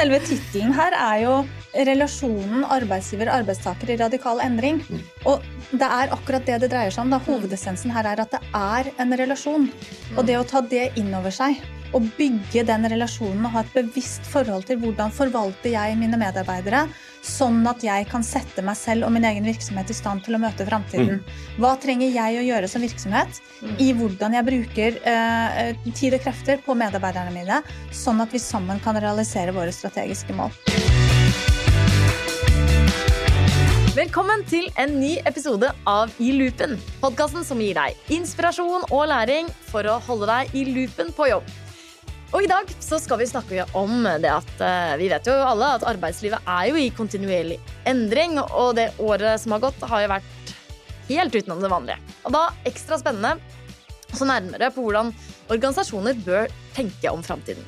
selve tittelen her er jo relasjonen arbeidsgiver-arbeidstaker i radikal endring. Mm. Og det er akkurat det det dreier seg om. Da. Hovedessensen her er at det er en relasjon. Og det å ta det inn over seg og bygge den relasjonen og ha et bevisst forhold til hvordan forvalter jeg mine medarbeidere, sånn at jeg kan sette meg selv og min egen virksomhet i stand til å møte framtiden. Mm. Hva trenger jeg å gjøre som virksomhet mm. i hvordan jeg bruker eh, tid og krefter på medarbeiderne mine, sånn at vi sammen kan realisere våre strategiske mål. Velkommen til en ny episode av I loopen. Podkasten som gir deg inspirasjon og læring for å holde deg i loopen på jobb. Og i dag så skal vi snakke om det at uh, vi vet jo alle at arbeidslivet er jo i kontinuerlig endring, og det året som har gått, har jo vært helt utenom det vanlige. Og da ekstra spennende så nærmere på hvordan organisasjoner bør tenke om framtiden.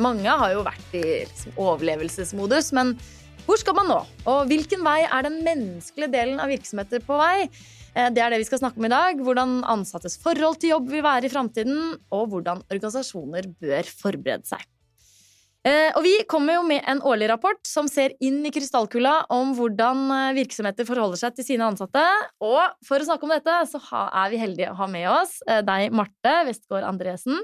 Mange har jo vært i liksom, overlevelsesmodus, men hvor skal man nå? Og hvilken vei er den menneskelige delen av virksomheter på vei? Eh, det er det vi skal snakke om i dag. Hvordan ansattes forhold til jobb vil være i framtiden, og hvordan organisasjoner bør forberede seg. Eh, og vi kommer jo med en årlig rapport som ser inn i krystallkula om hvordan eh, virksomheter forholder seg til sine ansatte. Og for å snakke om dette, så er vi heldige å ha med oss deg, Marte Westgård Andresen.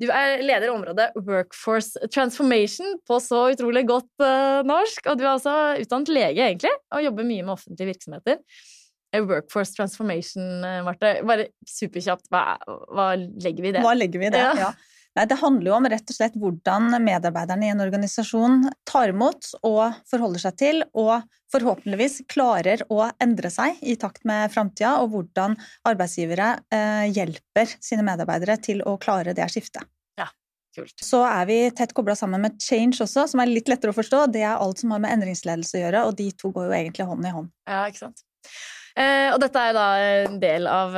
Du er leder i området Workforce Transformation på så utrolig godt norsk. Og du er også utdannet lege, egentlig, og jobber mye med offentlige virksomheter. Workforce transformation, eh, Marte. Bare superkjapt, hva, hva, legger vi i det? Hva legger vi i det, ja. ja. Nei, det handler jo om rett og slett hvordan medarbeiderne i en organisasjon tar imot og forholder seg til, og forhåpentligvis klarer å endre seg i takt med framtida, og hvordan arbeidsgivere eh, hjelper sine medarbeidere til å klare det skiftet. Ja, kult. Så er vi tett kobla sammen med change også, som er litt lettere å forstå. Det er alt som har med endringsledelse å gjøre, og de to går jo egentlig hånd i hånd. Ja, ikke sant. Eh, og dette er da en del av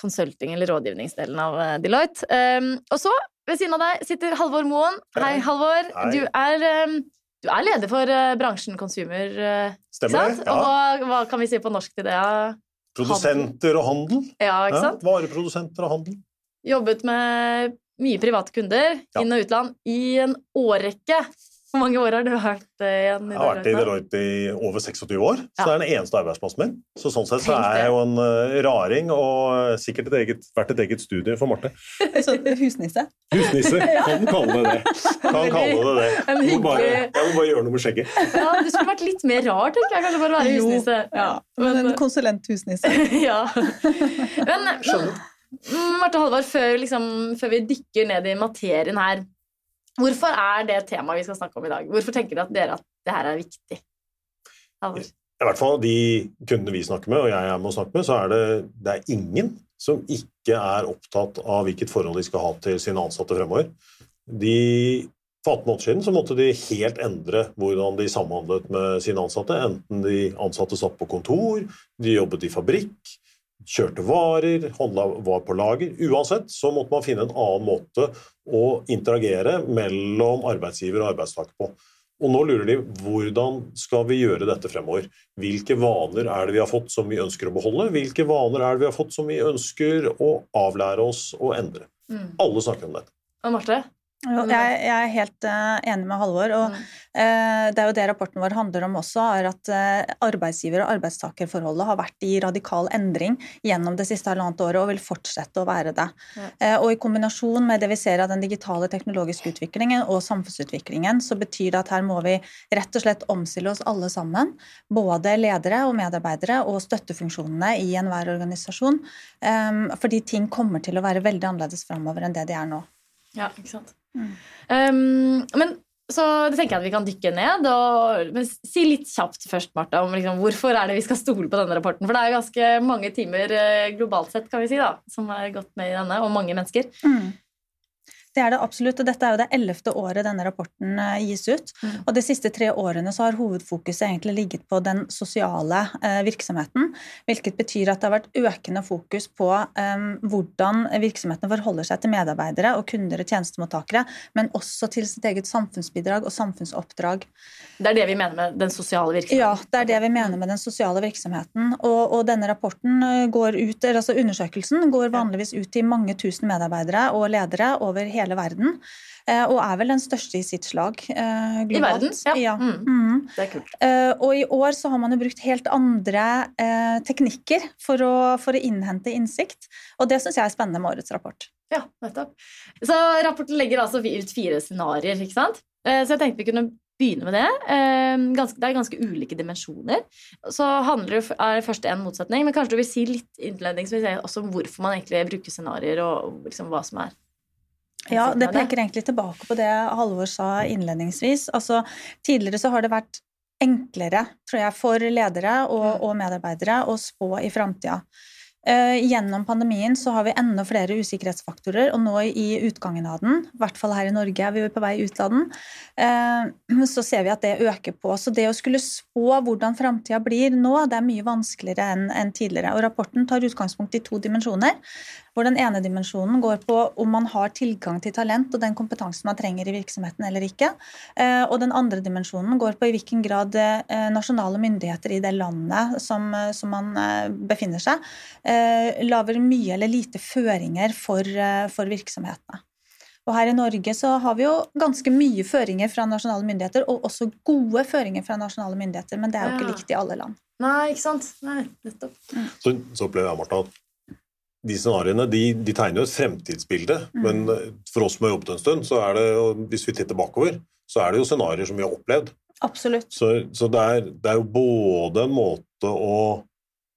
konsulting- eller rådgivningsdelen av eh, Deloitte. Eh, og så, ved siden av deg, sitter Halvor Moen. Hei, Halvor. Hei. Du, er, eh, du er leder for eh, bransjen Consumer. Stemmer. det. Ja. Og hva, hva, kan vi si på norsk til det? Produsenter og handel. Ja, ikke sant? Ja, vareprodusenter og handel. Jobbet med mye private kunder, inn- og utland, i en årrekke. Hvor mange år har du vært eh, igjen i Deloitte? Jeg har vært i Deloitte i over 26 år, så det er den eneste arbeidsplassen min. Så sånn sett så er jeg jo en uh, raring, og sikkert et eget, vært et eget studie for Marte. Så husnisse? Husnisse, kan kalle det det. Kan kalle det det. Jeg må, bare, jeg må bare gjøre noe med skjegget. Ja, Du skulle vært litt mer rar, tenker jeg. Kanskje bare være husnisse. Ja, men en konsulent-husnisse. ja. Men Skjønner. Marte Halvard, før, liksom, før vi dykker ned i materien her Hvorfor er det temaet vi skal snakke om i dag? Hvorfor tenker dere at det her er viktig? Halvor? I hvert fall de kundene vi snakker med, og jeg er med å snakke med, så er det, det er ingen som ikke er opptatt av hvilket forhold de skal ha til sine ansatte fremover. De, for 18 måneder siden så måtte de helt endre hvordan de samhandlet med sine ansatte. Enten de ansatte satt på kontor, de jobbet i fabrikk, kjørte varer, handla var på lager. Uansett så måtte man finne en annen måte å interagere mellom arbeidsgiver og arbeidstaker på. Og nå lurer de hvordan skal vi gjøre dette fremover. Hvilke vaner er det vi har fått som vi ønsker å beholde? Hvilke vaner er det vi har fått som vi ønsker å avlære oss å endre? Mm. Alle snakker om dette. Og Marte? Jeg, jeg, er helt uh, enig med Halvor. og mm. uh, Det er jo det rapporten vår handler om også, er at uh, arbeidsgiver- og arbeidstakerforholdet har vært i radikal endring gjennom det siste halvannet året og vil fortsette å være det. Og I kombinasjon med det vi ser av den digitale teknologiske utviklingen og samfunnsutviklingen, så betyr det at her må vi rett og slett omstille oss alle sammen. Både ledere og medarbeidere og støttefunksjonene i enhver organisasjon. Um, fordi ting kommer til å være veldig annerledes framover enn det de er nå. Ja, ikke sant. Mm. Um, men så det tenker jeg at vi kan dykke ned. Og, men si litt kjapt først, Martha, om liksom, hvorfor er det vi skal stole på denne rapporten. For det er jo ganske mange timer eh, globalt sett kan vi si da, som er gått med i denne, og mange mennesker. Mm. Det er det absolutt, og dette er jo det ellevte året denne rapporten eh, gis ut. Mm. Og de siste tre årene så har hovedfokuset egentlig ligget på den sosiale eh, virksomheten. Hvilket betyr at det har vært økende fokus på eh, hvordan virksomhetene forholder seg til medarbeidere og kunder og tjenestemottakere, men også til sitt eget samfunnsbidrag og samfunnsoppdrag. Det er det vi mener med den sosiale virksomheten? Ja, det er det vi mener med den sosiale virksomheten. Og, og denne rapporten går ut, altså undersøkelsen går vanligvis ut til mange tusen medarbeidere og ledere over hele hele verden. og er vel den største i sitt slag globalt. I verden, ja. ja. Mm. Mm. Det er kult. Og i år så har man jo brukt helt andre teknikker for å, for å innhente innsikt, og det syns jeg er spennende med årets rapport. Ja, nettopp. Så rapporten legger altså ut fire scenarioer, ikke sant? Så jeg tenkte vi kunne begynne med det. Det er ganske ulike dimensjoner. Så handler det, er først en motsetning, men kanskje du vil si litt innledningsvis også om hvorfor man egentlig bruker scenarioer, og liksom hva som er ja, det peker egentlig tilbake på det Halvor sa innledningsvis. Altså, tidligere så har det vært enklere, tror jeg, for ledere og, mm. og medarbeidere å spå i framtida. Eh, gjennom pandemien så har vi enda flere usikkerhetsfaktorer, og nå i utgangen av den, i hvert fall her i Norge er vi på vei ut av den, eh, så ser vi at det øker på. Så det å skulle spå hvordan framtida blir nå, det er mye vanskeligere enn tidligere. Og rapporten tar utgangspunkt i to dimensjoner hvor den ene dimensjonen går på om man har tilgang til talent og den kompetansen man trenger i virksomheten eller ikke. Eh, og den andre dimensjonen går på i hvilken grad eh, nasjonale myndigheter i det landet som, eh, som man befinner seg, lager mye eller lite føringer for, for virksomhetene. Og her i Norge så har vi jo ganske mye føringer fra nasjonale myndigheter, og også gode føringer fra nasjonale myndigheter, men det er jo ikke likt i alle land. Nei, ikke sant. Nei, nettopp. Mm. Så, så opplever jeg, Martha, at de scenarioene de, de, tegner jo et fremtidsbilde, mm. men eh, for oss som har jobbet en stund, så er det, hvis vi titter bakover, så er det jo scenarioer som vi har opplevd. Absolutt. Så, så det, er, det, er, jo både en måte å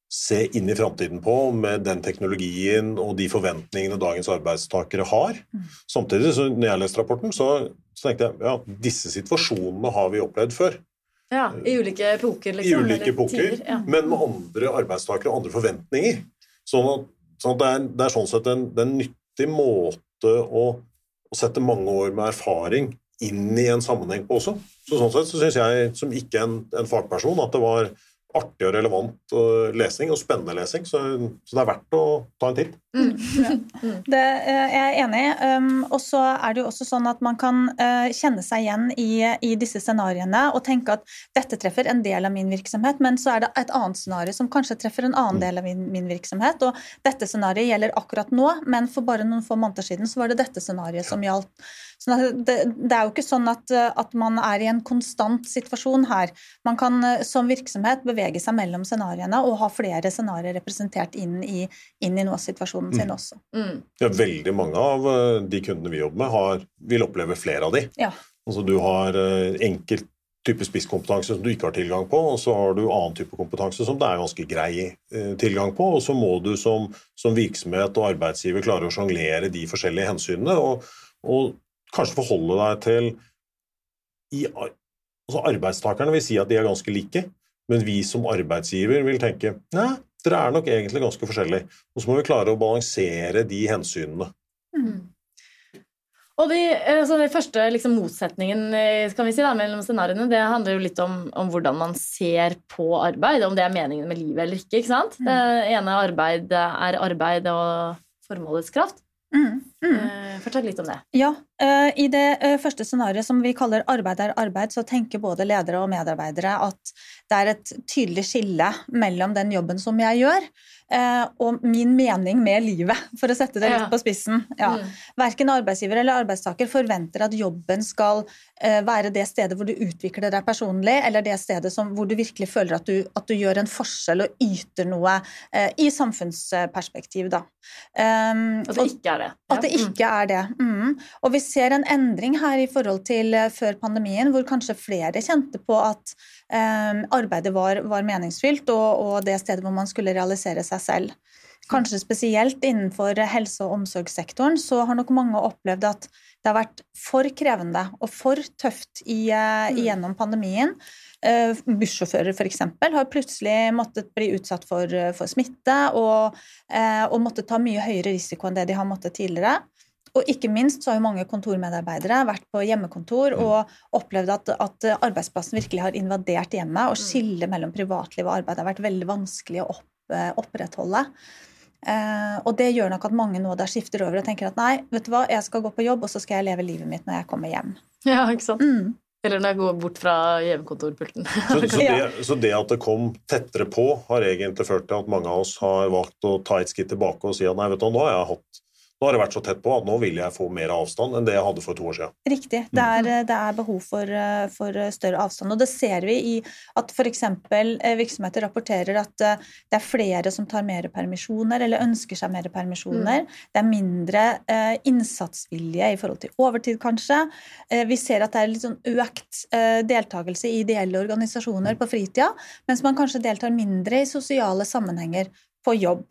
se inn i framtiden på med den teknologien og de forventningene dagens arbeidstakere har. Mm. Samtidig, så når jeg leste rapporten, så, så tenkte jeg ja, disse situasjonene har vi opplevd før. Ja, I ulike epoker, liksom. I ulike epoker, ja. Men med andre arbeidstakere og andre forventninger. Sånn at så det er, det er, sånn sett en, en nyttig måte å, å, sette mange år med erfaring inn i en sammenheng på også. Så sånn sett så syns jeg, som ikke en, en fagperson, at det var artig og relevant lesing lesning, og spennende lesing. Så, så, det er verdt å ta en titt. Mm. Ja. Det er jeg enig i. Um, og så er det jo også sånn at man kan uh, kjenne seg igjen i, i, disse scenarioene og tenke at dette treffer en del av min virksomhet, men så er det et annet scenario som kanskje treffer en annen mm. del av min, min virksomhet. Og dette scenarioet gjelder akkurat nå, men for bare noen få måneder siden så var det dette scenarioet som gjaldt. Så det, det, er jo ikke sånn at, at, man er i en konstant situasjon her. Man kan uh, som virksomhet bevege seg mellom scenarioene og ha flere scenarioer representert inn i, inn i nå-situasjonen sin mm. også. Mm. Ja, veldig mange av eh, de kundene vi jobber med, har, vil oppleve flere av de. Ja. Altså, du har eh, enkelt type spisskompetanse som du ikke har tilgang på, og så har du annen type kompetanse som det er ganske grei eh, tilgang på. Og så må du som, som virksomhet og arbeidsgiver klare å sjonglere de forskjellige hensynene, og, og, kanskje forholde deg til i, altså Arbeidstakerne vil si at de er ganske like, men vi som arbeidsgiver vil tenke nei, dere er nok egentlig ganske forskjellige. Og så må vi klare å balansere de hensynene. Mm. Og de, altså Den første liksom, motsetningen eh, kan vi si da, mellom scenarioene det handler jo litt om, om, hvordan man ser på arbeid, om det er meningen med livet eller ikke. ikke sant? Mm. Det ene arbeid er arbeid og formålets kraft. Mm, mm. Eh, fortell litt om det. Ja, eh, I det eh, første scenarioet som vi kaller arbeid er arbeid, så tenker både ledere og medarbeidere at det er et tydelig skille mellom den jobben som jeg gjør, og min mening med livet, for å sette det litt på spissen. Ja. Mm. Verken arbeidsgiver eller arbeidstaker forventer at jobben skal være det stedet hvor du utvikler deg personlig, eller det stedet som, hvor du virkelig føler at du, at du, gjør en forskjell og yter noe i samfunnsperspektiv. Da. Um, at det ikke er det. At det ikke er det. Mm. Og vi ser en endring her i forhold til før pandemien, hvor kanskje flere kjente på at um, arbeidet var, var meningsfylt, og, og det stedet hvor man skulle realisere seg seg selv. Kanskje spesielt innenfor helse- og omsorgssektoren så har nok mange opplevd at det har vært for krevende og for tøft i, uh, gjennom pandemien. Uh, bussjåfører f.eks. har plutselig måttet bli utsatt for, uh, for smitte og, uh, og måttet ta mye høyere risiko enn det de har måttet tidligere. Og ikke minst så har jo mange kontormedarbeidere vært på hjemmekontor mm. og opplevd at, at, arbeidsplassen virkelig har invadert hjemmet, og mm. skillet mellom privatliv og arbeid har vært veldig vanskelig å opp, Eh, opprettholde. Eh, og det gjør nok at mange nå der skifter over og tenker at nei, vet du hva, jeg skal gå på jobb, og så skal jeg leve livet mitt når jeg kommer hjem. Ja, ikke sant? Mm. Eller når jeg går bort fra hjemmekontorpulten. så, så, det, så, det, at det kom tettere på, har egentlig ført til at mange av oss har valgt å ta et skritt tilbake og si at nei, vet du, nå har jeg hatt Nå har det vært så tett på at nå vil jeg få mer avstand enn det jeg hadde for to år siden. Riktig. Det er, det er behov for, for, større avstand. Og det ser vi i at f.eks. virksomheter rapporterer at det er flere som tar mer permisjoner, eller ønsker seg mer permisjoner. Mm. Det er mindre eh, innsatsvilje i forhold til overtid, kanskje. Eh, vi ser at det er litt sånn økt eh, deltakelse i ideelle organisasjoner på fritida, mens man kanskje deltar mindre i sosiale sammenhenger på jobb.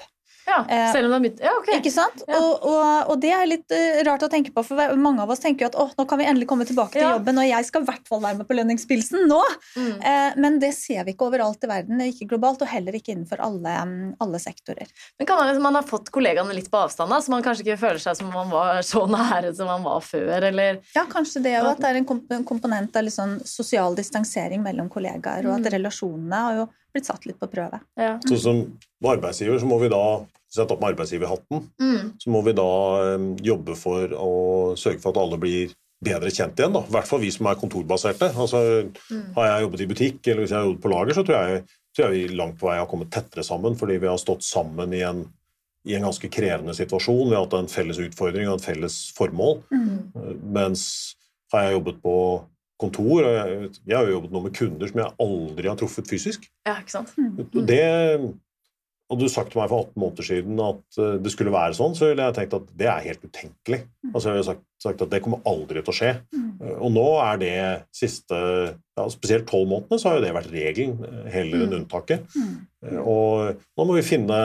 Ja, eh, selv om det er mitt, ja, ok. Ikke sant? Ja. Og, og, og, det er litt uh, rart å tenke på, for mange av oss tenker jo at åh, nå kan vi endelig komme tilbake til ja. jobben, og jeg skal i hvert fall være med på lønningspilsen nå! Mm. Uh, men det ser vi ikke overalt i verden, ikke globalt, og heller ikke innenfor alle, um, alle sektorer. Men kan man, liksom, man har fått kollegaene litt på avstand, da, så man kanskje ikke føler seg som man var så nære som man var før, eller? Ja, kanskje det òg, at det er en, komp en komponent av liksom sosial distansering mellom kollegaer, og at mm. relasjonene har jo blitt satt litt på prøve. Ja. Så som arbeidsgiver så må vi da sette opp med arbeidsgiverhatten, mm. så må vi da um, jobbe for å sørge for at alle blir bedre kjent igjen. da. I hvert fall vi som er kontorbaserte. Altså, mm. Har jeg jobbet i butikk eller hvis jeg har jobbet på lager, så tror jeg, tror jeg vi langt på vei har kommet tettere sammen fordi vi har stått sammen i en, i en ganske krevende situasjon. Vi har hatt en felles utfordring og en felles formål. Mm. Uh, mens har jeg jobbet på kontor, og jeg, jeg har jo jobbet nå med kunder som jeg aldri har truffet fysisk. Ja, ikke sant? Mm. Det hadde du sagt til meg for 18 måneder siden at eh, det skulle være sånn, så ville jeg tenkt at det er helt utenkelig. Mm. Altså, jeg ville sagt, sagt at det kommer aldri til å skje. Mm. Eh, og nå er det siste ja, Spesielt tolv månedene så har jo det vært regelen eh, heller enn mm. unntaket. Og nå må vi finne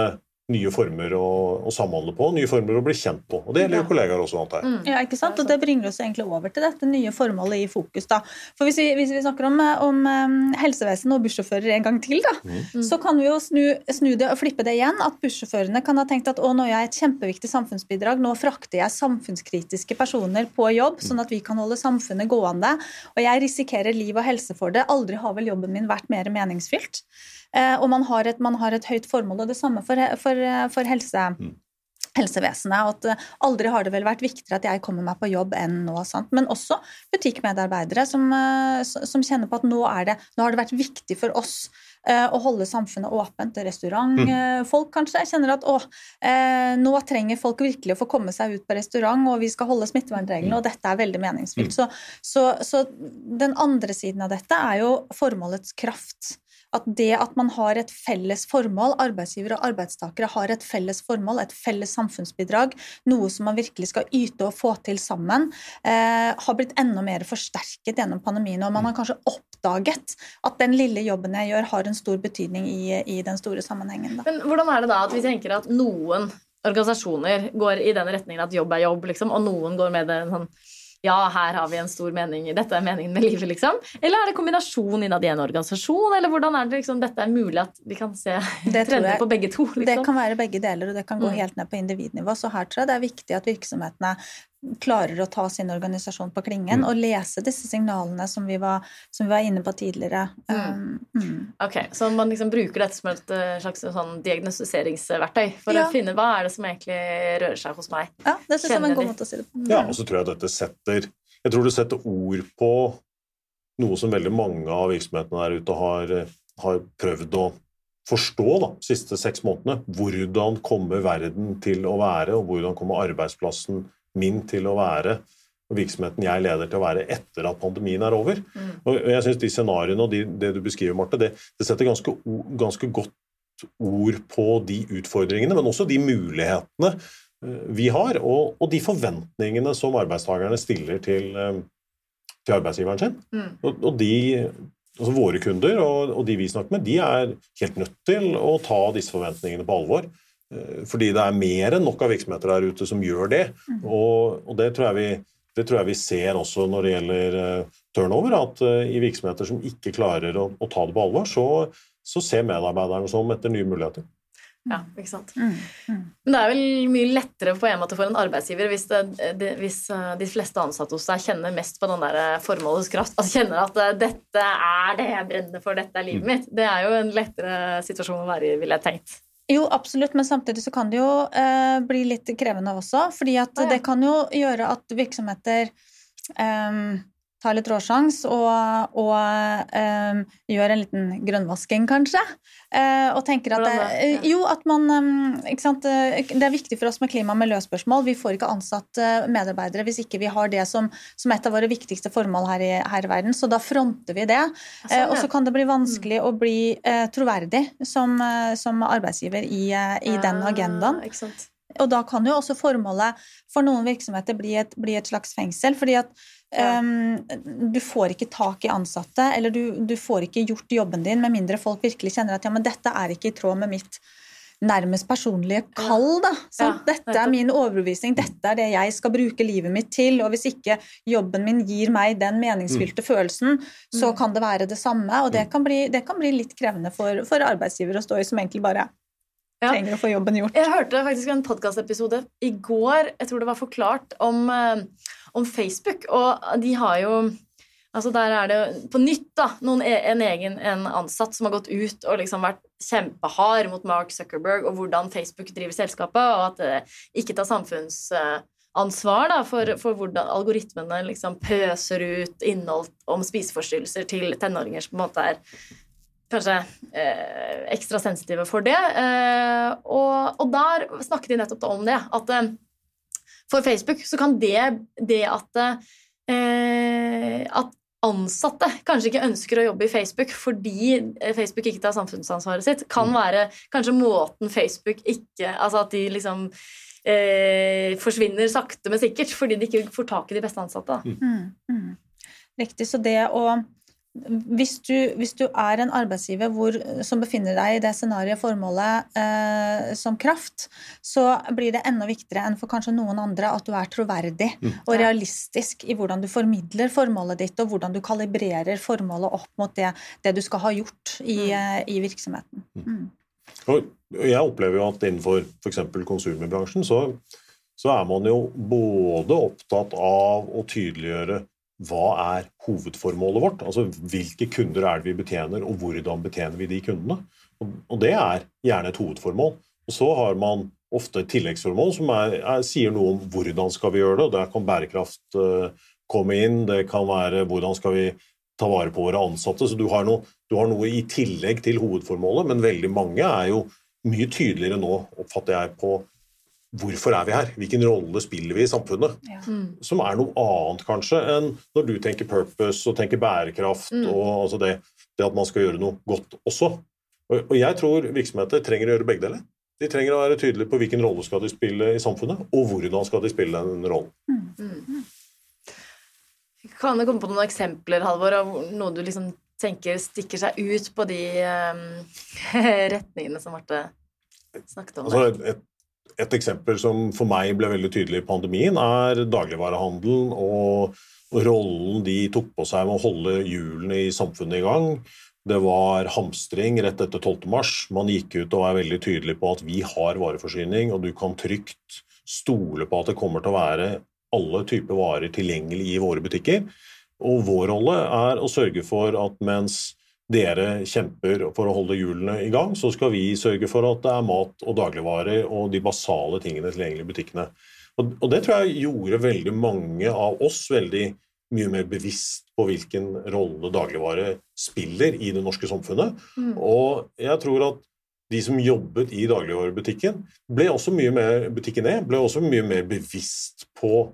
nye former å, å, samhandle på, nye former å bli kjent på. Og Det gjelder jo kollegaer også. antar jeg. Mm. Ja, ikke sant? Og Det bringer oss egentlig over til dette nye formålet i fokus. da. For Hvis vi, hvis vi snakker om, om um, helsevesen og bussjåfører en gang til, da, mm. så kan vi jo snu, snu, det og flippe det igjen. At bussjåførene kan ha tenkt at å, nå er jeg et kjempeviktig samfunnsbidrag, nå frakter jeg samfunnskritiske personer på jobb, sånn at vi kan holde samfunnet gående. Og jeg risikerer liv og helse for det. Aldri har vel jobben min vært mer meningsfylt. Eh, og man har, et, man har et, høyt formål, og det samme for, for, for helse. Mm. helsevesenet, og at eh, Aldri har det vel vært viktigere at jeg kommer meg på jobb enn nå. Sant? Men også butikkmedarbeidere som, eh, som kjenner på at nå, det, nå har det vært viktig for oss å holde samfunnet åpent. Restaurantfolk mm. kanskje kjenner at å, nå trenger folk virkelig å få komme seg ut på restaurant, og vi skal holde smittevernreglene, mm. og dette er veldig meningsfylt. Mm. Så, så, så, den andre siden av dette er jo formålets kraft at det at man har et felles formål, arbeidsgivere og arbeidstakere har et felles formål, et felles samfunnsbidrag, noe som man virkelig skal yte og få til sammen, eh, har blitt enda mer forsterket gjennom pandemien. Og man har kanskje oppdaget at den lille jobben jeg gjør, har en stor betydning i, i den store sammenhengen. Da. Men hvordan er det da at vi tenker at noen organisasjoner går i den retningen at jobb er jobb, liksom, og noen går med det sånn ja, her har vi en stor mening, dette er meningen med livet, liksom? Eller er det kombinasjon innad i en organisasjon, eller hvordan er det liksom, dette er mulig at vi kan se trender på begge to? Liksom? Det kan være begge deler, og det kan gå mm. helt ned på individnivå. Så her tror jeg det er viktig at virksomhetene klarer å ta sin organisasjon på klingen mm. og lese disse signalene som vi var, som vi var inne på tidligere. Mm. Um, mm. Ok, Så man liksom bruker dette som et eh, slags sånn diagnostiseringsverktøy for ja. å finne hva er det som egentlig rører seg hos meg? Ja, det synes jeg er en god måte å si det på. Ja, og så tror jeg dette setter Jeg tror det setter ord på noe som veldig mange av virksomhetene der ute har, har prøvd å forstå de siste seks månedene. Hvordan kommer verden til å være, og hvordan kommer arbeidsplassen min til å være og virksomheten jeg leder til å være etter at pandemien er over. Mm. Og jeg synes De scenarioene og de, det du beskriver, Marte, det, det setter ganske, ganske, godt ord på de utfordringene, men også de mulighetene eh, vi har, og, og de forventningene som arbeidstakerne stiller til, eh, til arbeidsgiveren sin. Mm. Og, og, de, altså Våre kunder og, og de vi snakker med, de er helt nødt til å ta disse forventningene på alvor. Eh, fordi det er mer enn nok av virksomheter der ute som gjør det. Mm. Og, og det, tror vi, det, tror jeg vi, ser også når det gjelder uh, turnover, at uh, i virksomheter som ikke klarer å, å ta det på alvor, så, så ser medarbeiderne som etter nye muligheter. Ja, ikke sant. Mm, mm. Men det er vel mye lettere på en måte for en arbeidsgiver hvis, det, de, hvis de fleste ansatte hos deg kjenner mest på den der formålets kraft. Altså kjenner at 'dette er det jeg brenner for, dette er livet mm. mitt'. Det er jo en lettere situasjon å være i, ville jeg tenkt. Jo, absolutt, men samtidig så kan det jo eh, bli litt krevende også. fordi at ah, ja. det kan jo gjøre at virksomheter eh, tar litt råsjans og, og um, gjør en liten grønnvasking, kanskje. Uh, og tenker at det, uh, Jo, at man um, ikke sant? Det er viktig for oss med klima- og miljøspørsmål. Vi får ikke ansatt medarbeidere hvis ikke vi har det som, som et av våre viktigste formål her i, her i verden. Så da fronter vi det. Sånn, og så kan det bli vanskelig mm. å bli troverdig som, som, arbeidsgiver i, i den agendaen. Og da kan jo også formålet for noen virksomheter bli et, bli et slags fengsel. fordi at um, du får ikke tak i ansatte, eller du, du, får ikke gjort jobben din med mindre folk virkelig kjenner at ja, men dette er ikke i tråd med mitt nærmest personlige kall. Da. Ja, dette er min overbevisning, dette er det jeg skal bruke livet mitt til. Og hvis ikke jobben min gir meg den meningsfylte mm. følelsen, så mm. kan det være det samme. Og det mm. kan bli, det kan bli litt krevende for, for arbeidsgiver å stå i, som egentlig bare ja. trenger å få jobben gjort. Jeg hørte faktisk en podkastepisode i går, jeg tror det var forklart, om, eh, om, Facebook. Og de har jo Altså Der er det på nytt da, noen, e, en egen en ansatt som har gått ut og liksom vært kjempehard mot Mark Zuckerberg og hvordan Facebook driver selskapet, og at det ikke tar samfunnsansvar da, for, for hvordan algoritmene liksom pøser ut innhold om spiseforstyrrelser til tenåringer som på en måte er kanskje eh, ekstra sensitive for det. Eh, og, og, der snakket de nettopp om det. At eh, for Facebook så kan det, det at, eh, at ansatte kanskje ikke ønsker å jobbe i Facebook fordi Facebook ikke tar samfunnsansvaret sitt, kan mm. være kanskje måten Facebook ikke Altså at de liksom eh, forsvinner sakte, men sikkert fordi de ikke får tak i de beste ansatte. Mm. Mm. Riktig. Så det å hvis du, hvis du, er en arbeidsgiver hvor, som befinner deg i det scenarioet formålet eh, som kraft, så blir det enda viktigere enn for kanskje noen andre at du er troverdig mm. og realistisk i hvordan du formidler formålet ditt, og hvordan du kalibrerer formålet opp mot det, det du skal ha gjort i, mm. Eh, i virksomheten. Mm. mm. Og jeg opplever jo at innenfor f.eks. konsumerbransjen så, så er man jo både opptatt av å tydeliggjøre hva er hovedformålet vårt? Altså hvilke kunder er det vi betjener, og hvordan betjener vi de kundene? Og det er gjerne et hovedformål. Og så har man ofte et tilleggsformål som er, er, sier noe om hvordan skal vi gjøre det. Der kan bærekraft uh, komme inn, det kan være hvordan skal vi ta vare på våre ansatte. Så du har, noe, du har noe i tillegg til hovedformålet, men veldig mange er jo mye tydeligere nå, oppfatter jeg, på hvorfor er vi her? Hvilken rolle spiller vi i samfunnet? Ja. Mm. Som er noe annet kanskje enn når du tenker purpose og tenker bærekraft mm. og altså det, det, at man skal gjøre noe godt også. Og, og, jeg tror virksomheter trenger å gjøre begge deler. De trenger å være tydelige på hvilken rolle skal de spille i samfunnet, og hvordan skal de spille den rollen. Mm. mm. Kan du komme på noen eksempler, Halvor, av noe du liksom tenker stikker seg ut på de um, retningene som Marte snakket om? Altså, et, et eksempel som for meg ble veldig tydelig i pandemien, er dagligvarehandelen og rollen de tok på seg med å holde hjulene i samfunnet i gang. Det var hamstring rett etter 12. mars. Man gikk ut og var veldig tydelig på at vi har vareforsyning, og du kan trygt stole på at det kommer til å være alle typer varer tilgjengelig i våre butikker. Og vår rolle er å sørge for at mens dere kjemper for å holde hjulene i gang, så skal vi sørge for at det er mat og dagligvarer og de basale tingene tilgjengelig i butikkene. Og, og det tror jeg gjorde veldig mange av oss veldig mye mer bevisst på hvilken rolle dagligvare spiller i det norske samfunnet. Mm. Og jeg tror at de som jobbet i dagligvarebutikken, ble også mye mer butikken er, ble også mye mer bevisst på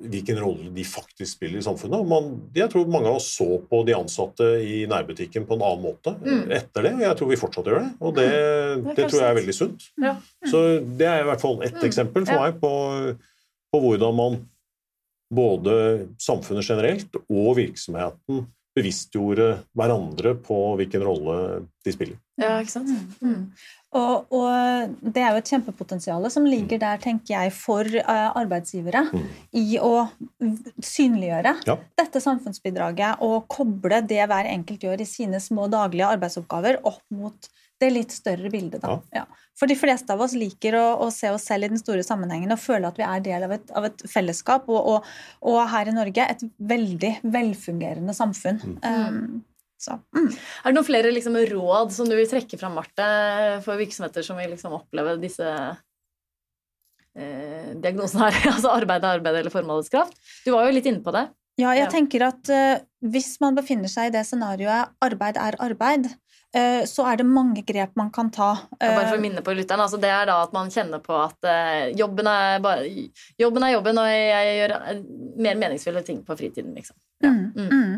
hvilken rolle de faktisk spiller i samfunnet. Man, jeg tror mange av oss så på de ansatte i nærbutikken på en annen måte mm. etter det. og Jeg tror vi fortsatt gjør det, og det, mm. det, det tror jeg er veldig sunt. Ja. Mm. Så det er i hvert fall ett mm. eksempel for ja. meg på, på, hvordan man både samfunnet generelt og virksomheten bevisstgjorde hverandre på hvilken rolle de spiller. Ja, ikke sant? Mm. Og, og, det er jo et kjempepotensial som ligger der, tenker jeg, for uh, arbeidsgivere mm. i å synliggjøre ja. dette samfunnsbidraget og koble det hver enkelt gjør i sine små daglige arbeidsoppgaver, opp mot det litt større bildet. Da. Ja. For de fleste av oss liker å, å, se oss selv i den store sammenhengen og føle at vi er del av et, av et fellesskap, og, og, og, her i Norge et veldig velfungerende samfunn. Mm. Um, så, mm. Er det noen flere liksom, råd som du vil trekke fram, Marte, for virksomheter som vil liksom, oppleve disse eh, diagnosene her? altså arbeid, er arbeid eller formålskraft? Du var jo litt inne på det. Ja, jeg Ja. tenker at uh, hvis man befinner seg i det scenarioet arbeid er arbeid, så er det mange grep man kan ta. Bare for Eh, å minne på lytteren, altså det er da at man kjenner på at eh, jobben, er bare, jobben er jobben, og jeg gjør eh, mer meningsfulle ting på fritiden, liksom. Mm, Mm. mm.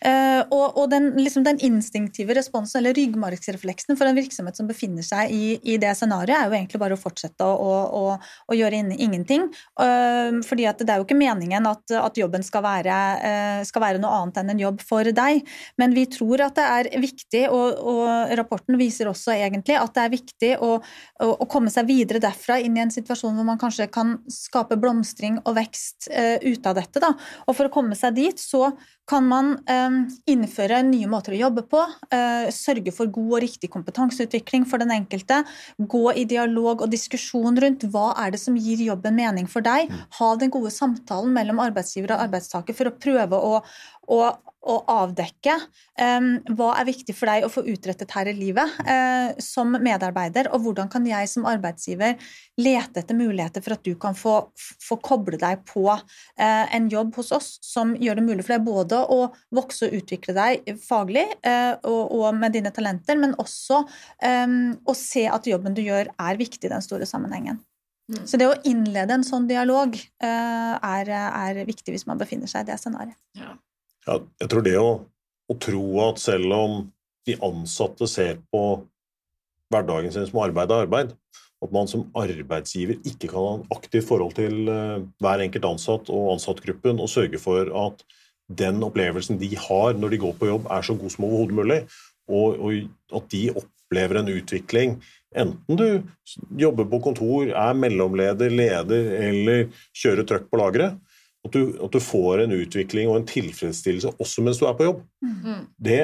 Eh, og og den, liksom den instinktive responsen, eller ryggmargsrefleksen for en virksomhet som befinner seg i, i det scenarioet, er jo egentlig bare å fortsette å, å, å, gjøre in ingenting. Uh, fordi at det er jo ikke meningen at, at jobben skal være, uh, skal være noe annet enn en jobb for deg. Men vi tror at det er viktig, og, og rapporten viser også egentlig at det er viktig å, å komme seg videre derfra inn i en situasjon hvor man kanskje kan skape blomstring og vekst uh, ut av dette. Da. Og for å komme seg dit, så kan man eh, innføre nye måter å jobbe på, eh, sørge for god og riktig kompetanseutvikling for den enkelte, gå i dialog og diskusjon rundt hva er det som gir jobben mening for deg, ha den gode samtalen mellom arbeidsgiver og arbeidstaker for å prøve å, å, å avdekke um, hva er viktig for deg å få utrettet her i livet uh, som medarbeider, og hvordan kan jeg som arbeidsgiver lete etter muligheter for at du kan få, få koble deg på uh, en jobb hos oss som gjør det mulig for deg både å vokse og utvikle deg faglig uh, og, og med dine talenter, men også um, å se at jobben du gjør, er viktig i den store sammenhengen. Mm. Så det å innlede en sånn dialog er, er viktig hvis man befinner seg i det scenarioet. Ja, jeg tror det å, å tro at selv om de ansatte ser på hverdagen sin som arbeid er arbeid, at man som arbeidsgiver ikke kan ha en aktiv forhold til eh, hver enkelt ansatt og ansattgruppen og sørge for at den opplevelsen de har når de går på jobb, er så god som overhodet mulig, og, og at de opplever en utvikling. Enten du jobber på kontor, er mellomleder, leder eller kjører trøkk på lageret. At du, at du får en utvikling og en tilfredsstillelse også mens du er på jobb. Mm. Det,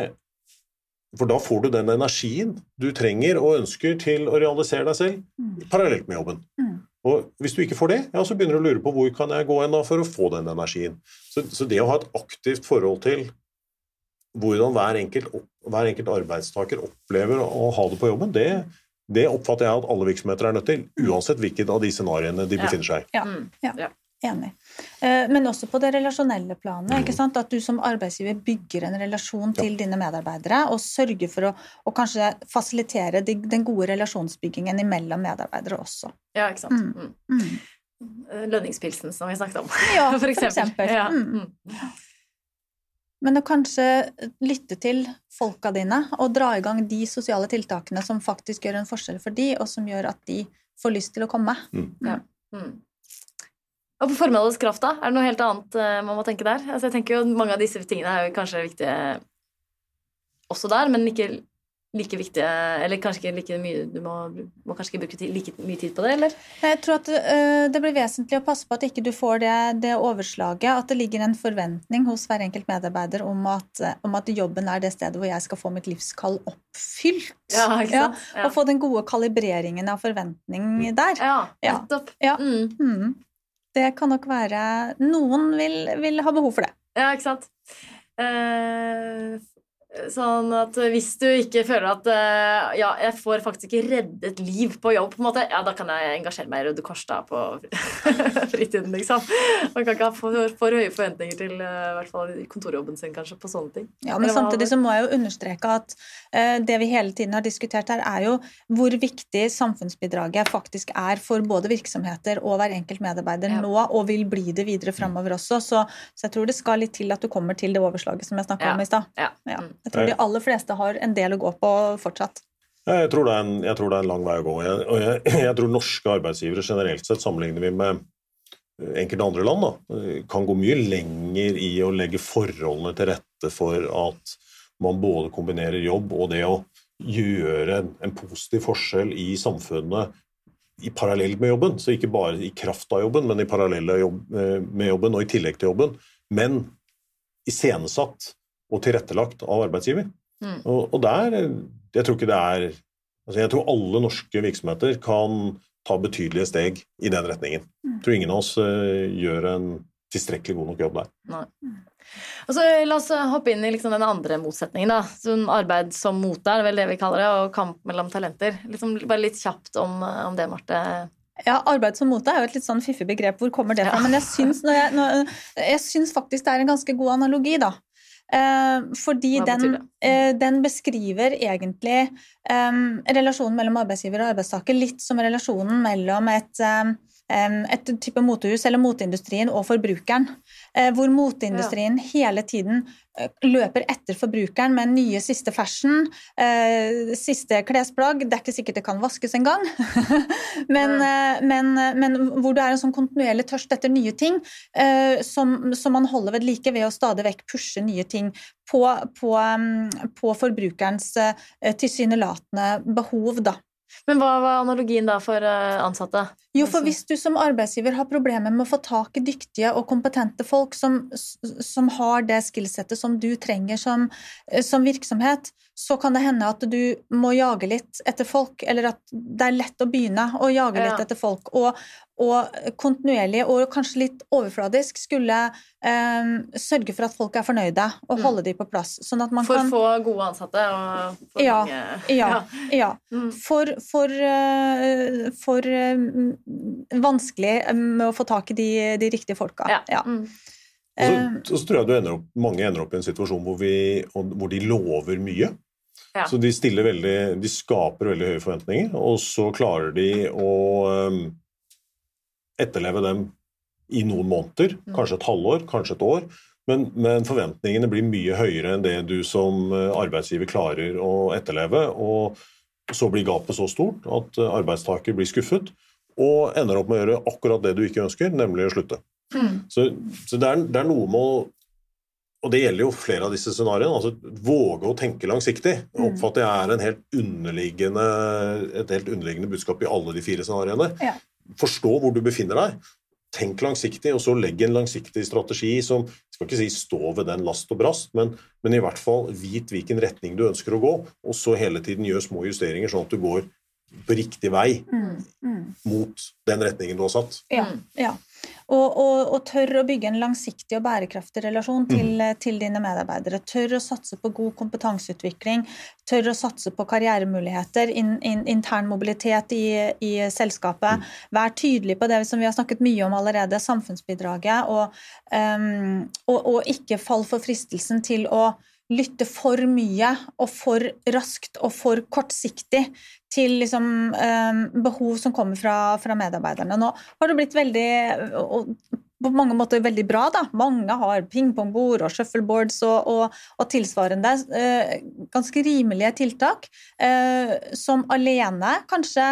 for da får du den energien du trenger og ønsker til å realisere deg selv Mm. parallelt med jobben. Mm. Og hvis du ikke får det, ja, så begynner du å lure på hvor kan jeg gå hen for å få den energien. Så, så det å ha et aktivt forhold til hvordan hver enkelt, opp, hver enkelt arbeidstaker opplever å ha det på jobben, det, det oppfatter jeg at alle virksomheter er nødt til, uansett hvilket av de scenarioene de Ja. befinner seg i. Ja. ja, Ja. Ja. Enig. Eh, Men også på det relasjonelle planet. Mm. ikke sant? At du som arbeidsgiver bygger en relasjon til dine medarbeidere, og sørger for å, å kanskje fasilitere de, den gode relasjonsbyggingen mellom medarbeidere også. Ja, ikke sant. Mm. Mm. Mm. Lønningspilsen som vi snakket om, Ja, for eksempel. Ja. Mm. Mm. Men å kanskje lytte til folka dine og dra i gang de sosiale tiltakene som faktisk gjør en forskjell for de, og som gjør at de får lyst til å komme. Ja, Mm. Og på formålets kraft, da? Er det noe helt annet eh, man må tenke der? Altså, jeg tenker jo Mange av disse tingene er jo kanskje viktige også der, men ikke like viktige Eller kanskje ikke like mye Du må, må kanskje ikke bruke tid, like mye tid på det, eller? Jeg tror at uh, det blir vesentlig å passe på at ikke du får det, det overslaget, at det ligger en forventning hos hver enkelt medarbeider om at, om at jobben er det stedet hvor jeg skal få mitt livskall oppfylt. Ja, ikke sant? Ja. Og få den gode kalibreringen av forventning der. Ja, Ja. nettopp. Ja. Mm. Mm. Det kan nok være Noen vil, vil ha behov for det. Ja, ikke sant. Eh, sånn at hvis du ikke føler at eh, Ja, jeg får faktisk ikke reddet liv på jobb, på en måte, ja, da kan jeg engasjere meg i Røde Kors da på fritiden, liksom. Man kan ikke ha for, for høye forventninger til eh, i hvert fall kontorjobben sin, kanskje, på sånne ting. Ja, men samtidig så må jeg jo understreke at eh, det vi hele tiden har diskutert her, er jo hvor viktig samfunnsbidraget faktisk er for både virksomheter og hver enkelt medarbeider Ja. nå, og vil bli det videre framover også. Så, så jeg tror det skal litt til at du kommer til det overslaget som jeg snakka Ja. om i stad. Ja. Ja. Mm. Jeg tror de aller fleste har en del å gå på fortsatt. Jeg tror, det er en, jeg tror det er en lang vei å gå. Jeg, og jeg, jeg tror norske arbeidsgivere generelt sett, sammenligner vi med eh, enkelte andre land, da, eh, kan gå mye lenger i å legge forholdene til rette for at man både kombinerer jobb og det å gjøre en, en positiv forskjell i samfunnet i parallell med jobben. Så ikke bare i kraft av jobben, men i parallell jobb, eh, med jobben og i tillegg til jobben. Men iscenesatt og tilrettelagt av arbeidsgiver. Mm. Og, og der Jeg tror ikke det er altså Jeg tror alle norske virksomheter kan ta betydelige steg i den retningen. Jeg tror ingen av oss uh, gjør en tilstrekkelig god nok jobb der. Og så La oss hoppe inn i liksom den andre motsetningen. da. Sånn arbeid som mote er vel det vi kaller det, og kamp mellom talenter. Liksom bare litt kjapt om, om det, Marte. Ja, arbeid som mote er jo et litt sånn fiffig begrep. Hvor kommer det fra? Men jeg syns, jeg, når, jeg syns, faktisk det er en ganske god analogi, da. Eh, fordi den, eh, den, beskriver egentlig eh, relasjonen mellom arbeidsgiver og arbeidstaker litt som relasjonen mellom et et type motehus eller moteindustrien og forbrukeren. Eh, hvor moteindustrien ja. hele tiden eh, løper etter forbrukeren med nye siste fashion, eh, siste klesplagg. Det er ikke sikkert det kan vaskes engang, men, men, men hvor det er en sånn kontinuerlig tørst etter nye ting som, som man holder ved like ved å stadig vekk pushe nye ting på, på, på forbrukerens tilsynelatende behov. da. Men hva var analogien da for eh, ansatte? Jo, for hvis du som arbeidsgiver har problemer med å få tak i dyktige og kompetente folk som, som har det skillsettet som du trenger som, eh, som, virksomhet, så kan det hende at du må jage litt etter folk, eller at det er lett å begynne å jage litt etter folk. Og, og kontinuerlig og kanskje litt overfladisk skulle um, sørge for at folk er fornøyde, og mm. de dem på plass. Sånn for kan... få gode ansatte og for ja, mange Ja. ja. Mm. For, for, uh, for uh, vanskelig med å få tak i de, de riktige folka. Ja. ja. Mm. Og så, så, tror jeg ender opp, mange ender opp i en situasjon hvor, vi, hvor de lover mye. Ja. Så de, veldig, de skaper veldig høye forventninger, og så klarer de å um, etterleve dem i noen måneder, mm. kanskje et halvår, kanskje et år. Men, men, forventningene blir mye høyere enn det du som uh, arbeidsgiver klarer å etterleve. Og så blir gapet så stort at uh, arbeidstaker blir skuffet og ender opp med å gjøre akkurat det du ikke ønsker, nemlig å slutte. Mm. Så, så det, er, det, er, noe med å og det gjelder jo flere av disse scenarioene. altså Våge å tenke langsiktig. Mm. oppfatter jeg er helt et helt underliggende budskap i alle de fire scenarioene. Ja. Forstå hvor du befinner deg. Tenk langsiktig, og så legg en langsiktig strategi som skal ikke si stå ved den last og brast, men, men i hvert fall vit hvilken retning du ønsker å gå, og så hele tiden gjør små justeringer, sånn at du går på riktig vei mm, mm. mot den retningen du har satt. Ja, ja. Og, og, og, tør å bygge en langsiktig og bærekraftig relasjon til, mm. til, dine medarbeidere. Tør å satse på god kompetanseutvikling. Tør å satse på karrieremuligheter, in, in, intern mobilitet i, i selskapet. Mm. Vær tydelig på det som vi har snakket mye om allerede, samfunnsbidraget. Og, um, og ikke fall for fristelsen til å lytte for mye og for raskt og for kortsiktig til liksom, eh, behov som kommer fra, fra, medarbeiderne. Nå har det blitt veldig og, på mange måter veldig bra. da. Mange har pingpongbord og shuffleboards og, og, og tilsvarende Eh, ganske rimelige tiltak, eh, som alene kanskje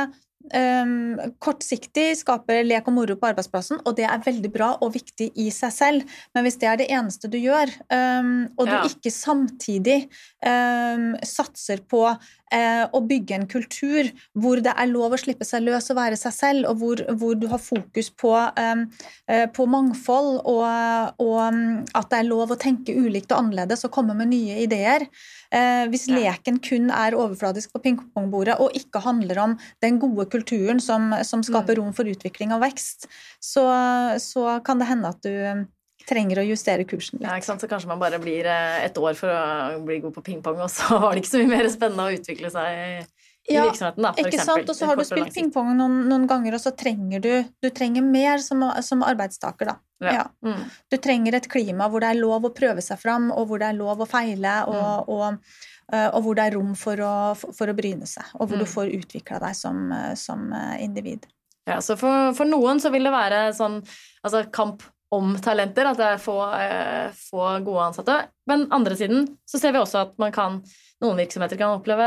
um, kortsiktig skaper lek og moro på arbeidsplassen, og det er veldig bra og viktig i seg selv. Men hvis det er det eneste du gjør, um, og du ja. ikke samtidig um, satser på uh, å bygge en kultur hvor det er lov å slippe seg løs og være seg selv, og hvor, hvor du har fokus på, eh, på mangfold og, og, at det er lov å tenke ulikt og annerledes og komme med nye ideer, Eh, hvis leken kun er overfladisk på pingpongbordet og ikke handler om den gode kulturen som, som skaper mm. rom for utvikling og vekst, så, så, kan det hende at du trenger å justere kursen litt. Ja, ikke sant? Så kanskje man bare blir eh, et år for å bli god på pingpong, og så var det ikke så mye mer spennende å utvikle seg i ja, virksomheten, da, for ikke eksempel. Sant? Og så har du spilt pingpong noen, noen, ganger, og så trenger du, du trenger mer som, som arbeidstaker, da. Ja. Ja. Mm. Du trenger et klima hvor det er lov å prøve seg fram, og hvor det er lov å feile, og, mm. og Eh, og hvor det er rom for å, for å bryne seg, og hvor mm. du får utvikla deg som, eh, som, individ. Ja, så for, for, noen så vil det være sånn altså kamp om talenter, at det er få, få gode ansatte. Men andre siden så ser vi også at man kan, noen virksomheter kan oppleve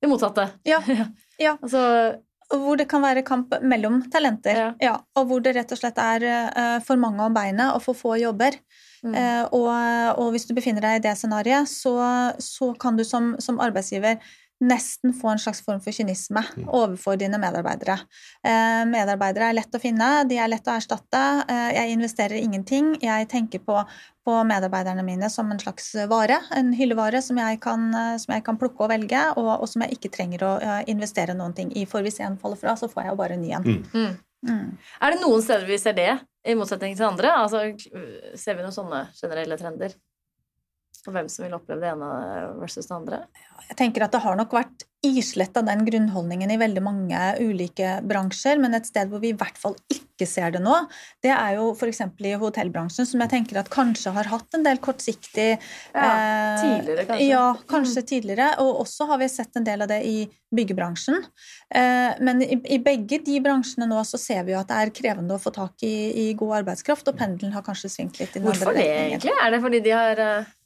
det motsatte. Ja, ja. altså, hvor det kan være kamp mellom talenter, ja. ja. og hvor det rett og slett er uh, for mange om beinet og for få jobber. Mm. Uh, og, og, hvis du befinner deg i det scenarioet, så, så, kan du som, som, arbeidsgiver nesten få en slags form for kynisme mm. overfor dine medarbeidere. Uh, medarbeidere er lett å finne, de er lett å erstatte. jeg investerer ingenting. Jeg tenker på, på, medarbeiderne mine som en slags vare, en hyllevare som jeg kan, som jeg kan plukke og velge, og, og, som jeg ikke trenger å investere noen ting i. For hvis en faller fra, så får jeg jo bare en ny en. Mm. mm. Mm. Er det noen steder vi ser det, i motsetning til andre? Altså, ser vi noen sånne generelle trender? Og hvem som vil oppleve det ene versus det andre? Jeg tenker at det har nok vært islett av den grunnholdningen i veldig mange ulike bransjer, men et sted hvor vi i hvert fall ikke ser det nå, det er jo f.eks. i hotellbransjen, som jeg tenker at kanskje har hatt en del kortsiktig Ja, tidligere, kanskje. Ja, kanskje tidligere. Og også har vi sett en del av det i byggebransjen. Eh, men i, begge de bransjene nå så ser vi jo at det er krevende å få tak i, i god arbeidskraft, og pendelen har kanskje svingt litt i den Hvorfor andre det, egentlig? Er det fordi de har eh,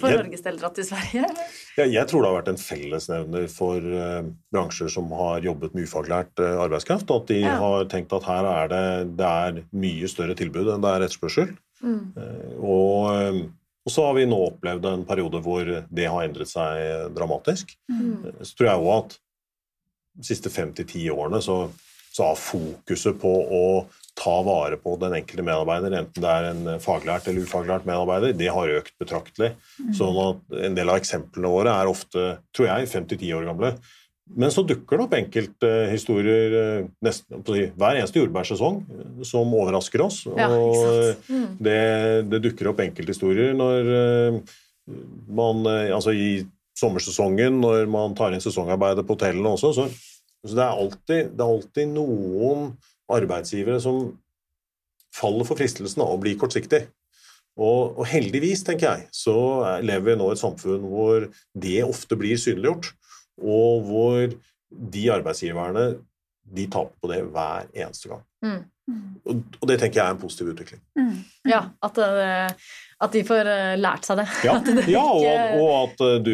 for Norges del dratt til Sverige? jeg, jeg tror det har vært en fellesnevner for uh, bransjer som har jobbet med ufaglært uh, arbeidskraft, at de Ja. har tenkt at her er det, det er mye større tilbud enn det er etterspørsel. Mm. Uh, og, og så har vi nå opplevd en periode hvor det har endret seg dramatisk. Mm. Så tror jeg òg at de siste fem til ti årene så, så har fokuset på å ta vare på den enkelte medarbeider, enten det er en faglært eller ufaglært medarbeider, det har økt betraktelig. Sånn at en del av eksemplene våre er ofte, tror jeg, fem til ti år gamle. Men så dukker det opp enkelthistorier eh, nesten, si, hver eneste jordbærsesong eh, som overrasker oss. Ja, og? Mm. det, det dukker opp enkelthistorier når eh, man eh, Altså i sommersesongen, når man tar inn sesongarbeidet på hotellene også, så, så det, er alltid, det er alltid noen arbeidsgivere som faller for fristelsen av å bli kortsiktig. Og, og heldigvis, tenker jeg, så er- lever vi nå i et samfunn hvor det ofte blir synliggjort, og hvor de arbeidsgiverne de taper på det hver eneste gang. Mm. Og, og det tenker jeg er en positiv utvikling. Mm. Ja, at, eh, at de får eh, lært seg det. Ja, At det ja og, ikke- og at uh, du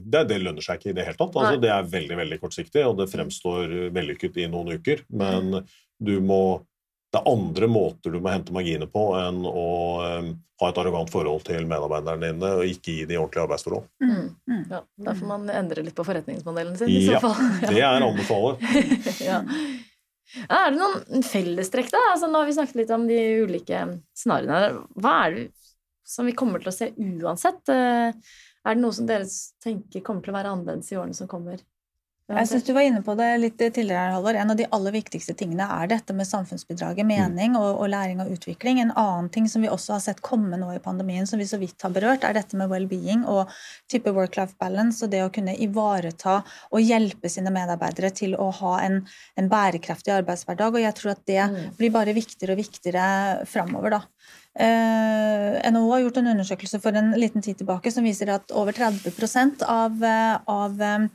det, det lønner seg ikke i det hele tatt. Altså, det er veldig veldig kortsiktig, og det fremstår vellykket i noen uker. Men du må det er andre måter du må hente marginer på enn å um, ha et arrogant forhold til medarbeiderne dine og ikke gi dem ordentlige arbeidsforhold. Mm. Mm. Ja, da får man endre litt på forretningsmodellen sin. i Ja, så fall. Det er anbefaler. ja. Ja, Er det noen fellestrekk, da? Altså, nå har vi snakket litt om de ulike scenarioene. Hva er det som vi kommer til å se uansett? Eh, Er det noe som dere tenker kommer til å være annerledes i årene som kommer? Jeg synes Du var inne på det litt tidligere, Halvor. En av de aller viktigste tingene er dette med samfunnsbidraget, mening og, og læring og utvikling. En annen ting som vi også har sett komme nå i pandemien, som vi så vidt har berørt, er dette med well-being og type work-life balance og det å kunne ivareta og hjelpe sine medarbeidere til å ha en, en bærekraftig arbeidshverdag. Og jeg tror at det Mm. blir bare viktigere og viktigere framover, da. Eh, NHO har gjort en undersøkelse for en liten tid tilbake som viser at over 30% av, eh, av eh,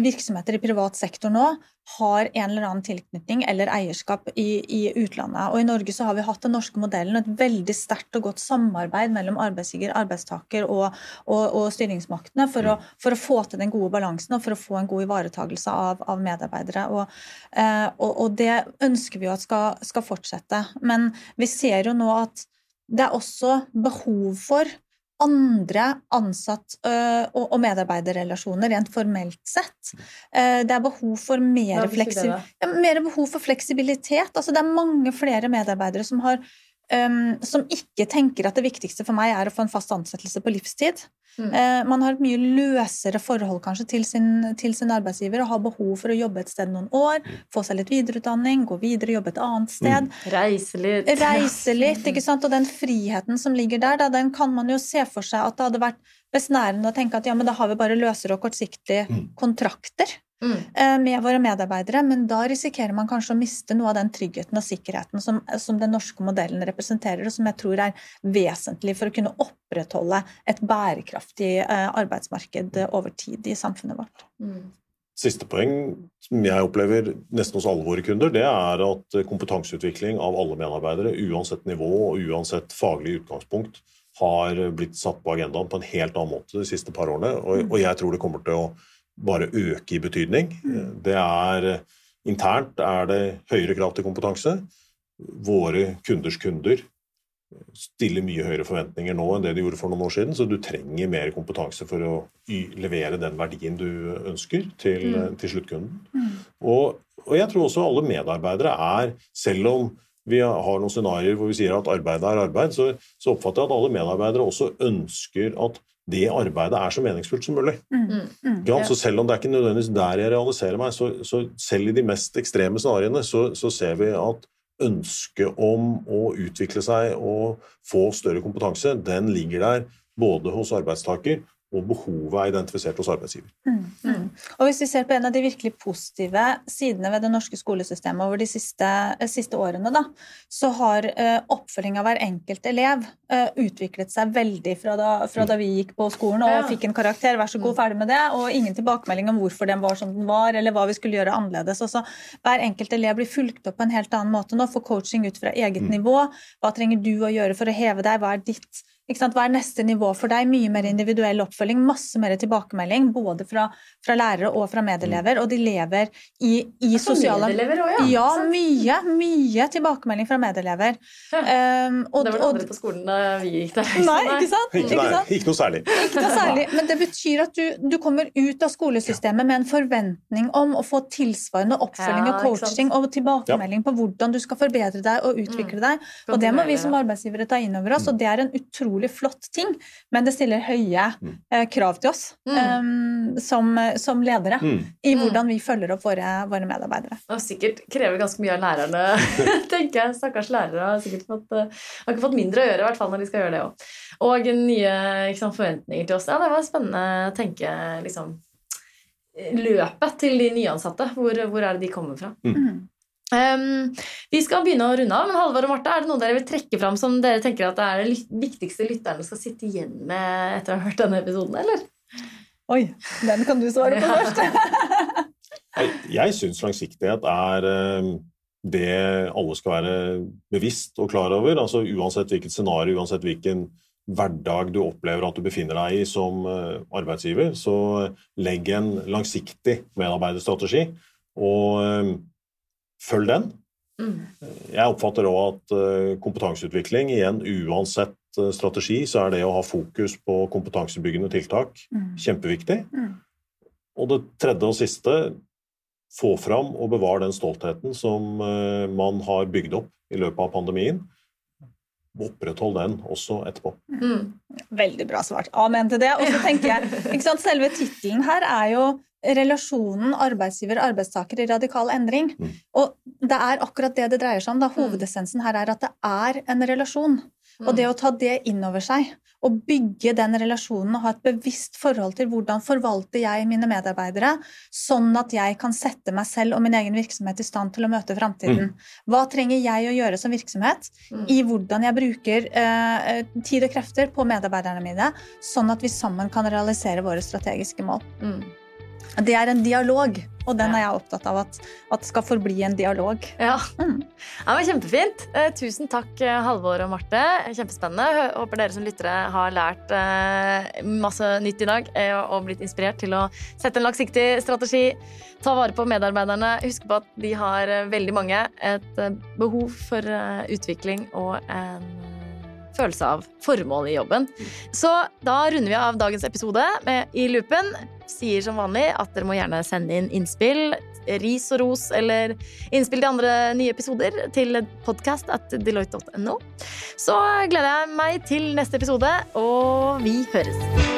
virksomheter i privat sektor nå har en eller annen tilknytning eller eierskap i, i utlandet. Og I Norge så har vi hatt den norske modellen, et veldig sterkt og godt samarbeid mellom arbeidsgiver, arbeidstaker og, og, og styringsmaktene for å, for å få til den gode balansen og for å få en god ivaretagelse av, av medarbeidere. Og, eh, og, og det ønsker vi jo at skal, skal fortsette. Men vi ser jo nå at det er også behov for andre ansatt- øh, og medarbeiderrelasjoner rent formelt sett. Eh, Det er behov for mer, fleksi mer behov for fleksibilitet. Altså, det er mange flere medarbeidere som, har, øhm, som ikke tenker at det viktigste for meg er å få en fast ansettelse på livstid. Mm. Uh, man har et mye løsere forhold kanskje til sin, til sin arbeidsgiver og har behov for å jobbe et sted noen år, få seg litt videreutdanning, gå videre, jobbe et annet sted. Reise litt. Reise litt, ikke sant? Og den friheten som ligger der, da, den kan man jo se for seg at det hadde vært besnærende å tenke at ja, men da har vi bare løsere og kortsiktige Mm. kontrakter Mm. eh, med våre medarbeidere, men da risikerer man kanskje å miste noe av den tryggheten og sikkerheten som, som den norske modellen representerer, og som jeg tror er vesentlig for å kunne opprettholde et bærekraftig eh, arbeidsmarked over tid i samfunnet vårt. Mm. Siste poeng som jeg opplever nesten hos alle våre kunder, det er at kompetanseutvikling av alle medarbeidere, uansett nivå og uansett faglig utgangspunkt, har blitt satt på agendaen på en helt annen måte de siste par årene. Og, og jeg tror det kommer til å bare øke i betydning. Det er Internt er det høyere krav til kompetanse. Våre kunders kunder stiller mye høyere forventninger nå enn det de gjorde for noen år siden, så du trenger mer kompetanse for å levere den verdien du ønsker til, Mm. til sluttkunden. Og, og jeg tror også alle medarbeidere er, selv om vi har noen scenarioer hvor vi sier at arbeid er arbeid, så, så oppfatter jeg at alle medarbeidere også ønsker at det arbeidet er så meningsfullt som mulig. Mm. Mm. Ja, så selv om det er ikke nødvendigvis der jeg realiserer meg, så, så selv i de mest ekstreme scenarioene så, så ser vi at ønsket om å utvikle seg og få større kompetanse, den ligger der både hos arbeidstaker og behovet er identifisert hos arbeidsgiver. Mm, mm. Og Hvis vi ser på en av de virkelig positive sidene ved det norske skolesystemet over de siste, eh, siste årene, da, så har uh, oppfølging av hver enkelt elev uh, utviklet seg veldig fra da, fra da, vi gikk på skolen og ja. fikk en karakter, vær så god, mm. ferdig med det, og ingen tilbakemelding om hvorfor den var som den var, eller hva vi skulle gjøre annerledes. Også, hver enkelt elev blir fulgt opp på en helt annen måte nå, får coaching ut fra eget mm. nivå. Hva trenger du å gjøre for å heve deg, hva er ditt hva er neste nivå for deg? Mye mer individuell oppfølging, masse mer tilbakemelding, både fra, fra lærere og fra medelever. Og de lever i, i sosiale medelever òg, ja. ja mye, mye tilbakemelding fra medelever. Um, og, det var det andre på skolen da vi gikk der. Nei, ikke sant? Ikke, ikke, sant? ikke noe særlig. Ikke noe særlig. Men det betyr at du, du, kommer ut av skolesystemet med en forventning om å få tilsvarende oppfølging ja, og coaching og tilbakemelding på hvordan du skal forbedre deg og utvikle mm. deg. Og det må vi som arbeidsgivere ta inn over oss, og det er en utrolig utrolig flott ting, men det stiller høye mm. eh, krav til oss mm. um, som, som, ledere mm. i hvordan vi følger opp våre, våre, medarbeidere. Og sikkert krever ganske mye av lærerne, tenker jeg. Stakkars lærere har sikkert fått, uh, har ikke fått mindre å gjøre, i hvert fall når de skal gjøre det òg. Og nye liksom, forventninger til oss. Ja, det var spennende å tenke liksom løpet til de nyansatte. Hvor, hvor er det de kommer fra? Mm. Um, vi skal begynne å runde av, men Halvor og Marte, er det noe dere vil trekke fram som dere tenker at det er det viktigste lytterne skal sitte igjen med etter å ha hørt denne episoden, eller? Oi, den kan du svare på først. jeg jeg syns langsiktighet er ehm, det alle skal være bevisst og klar over. altså Uansett hvilket scenario, uansett hvilken hverdag du opplever at du befinner deg i som eh, arbeidsgiver, så legg en langsiktig medarbeiderstrategi. og ehm, følg den. Mm. Jeg oppfatter òg at eh, kompetanseutvikling, igjen uansett eh, strategi, så er det å ha fokus på kompetansebyggende tiltak mm. kjempeviktig. Mm. Og det tredje og siste få fram og bevare den stoltheten som eh, man har bygd opp i løpet av pandemien. Oppretthold den også etterpå. Mm. Veldig bra svart. Amen til det. Og så tenker jeg, Selve tittelen her er jo relasjonen arbeidsgiver-arbeidstaker i radikal endring. Mm. Og det er akkurat det det dreier seg om. Da. Mm. Hovedessensen her er at det er en relasjon. Mm. Og det å ta det inn over seg og bygge den relasjonen og ha et bevisst forhold til hvordan forvalter jeg mine medarbeidere, sånn at jeg kan sette meg selv og min egen virksomhet i stand til å møte framtiden. Mm. Hva trenger jeg å gjøre som virksomhet mm. i hvordan jeg bruker eh, tid og krefter på medarbeiderne mine, sånn at vi sammen kan realisere våre strategiske mål. Mm. Det er en dialog, og den er jeg opptatt av at, at skal forbli en dialog. Ja, mm. Det var Kjempefint. Eh, tusen takk, eh, Halvor og Marte. Kjempespennende. Håper dere som lyttere har lært eh, masse nytt i dag eh, og blitt inspirert til å sette en langsiktig strategi. Ta vare på medarbeiderne. Husk på at de har veldig mange et behov for utvikling og en følelse av formål i jobben. Så da runder vi av dagens episode med I loopen. Sier som vanlig at dere må gjerne sende inn innspill, ris og ros eller innspill til andre nye episoder til podkast at deloitte.no. Så gleder jeg meg til neste episode, og vi høres.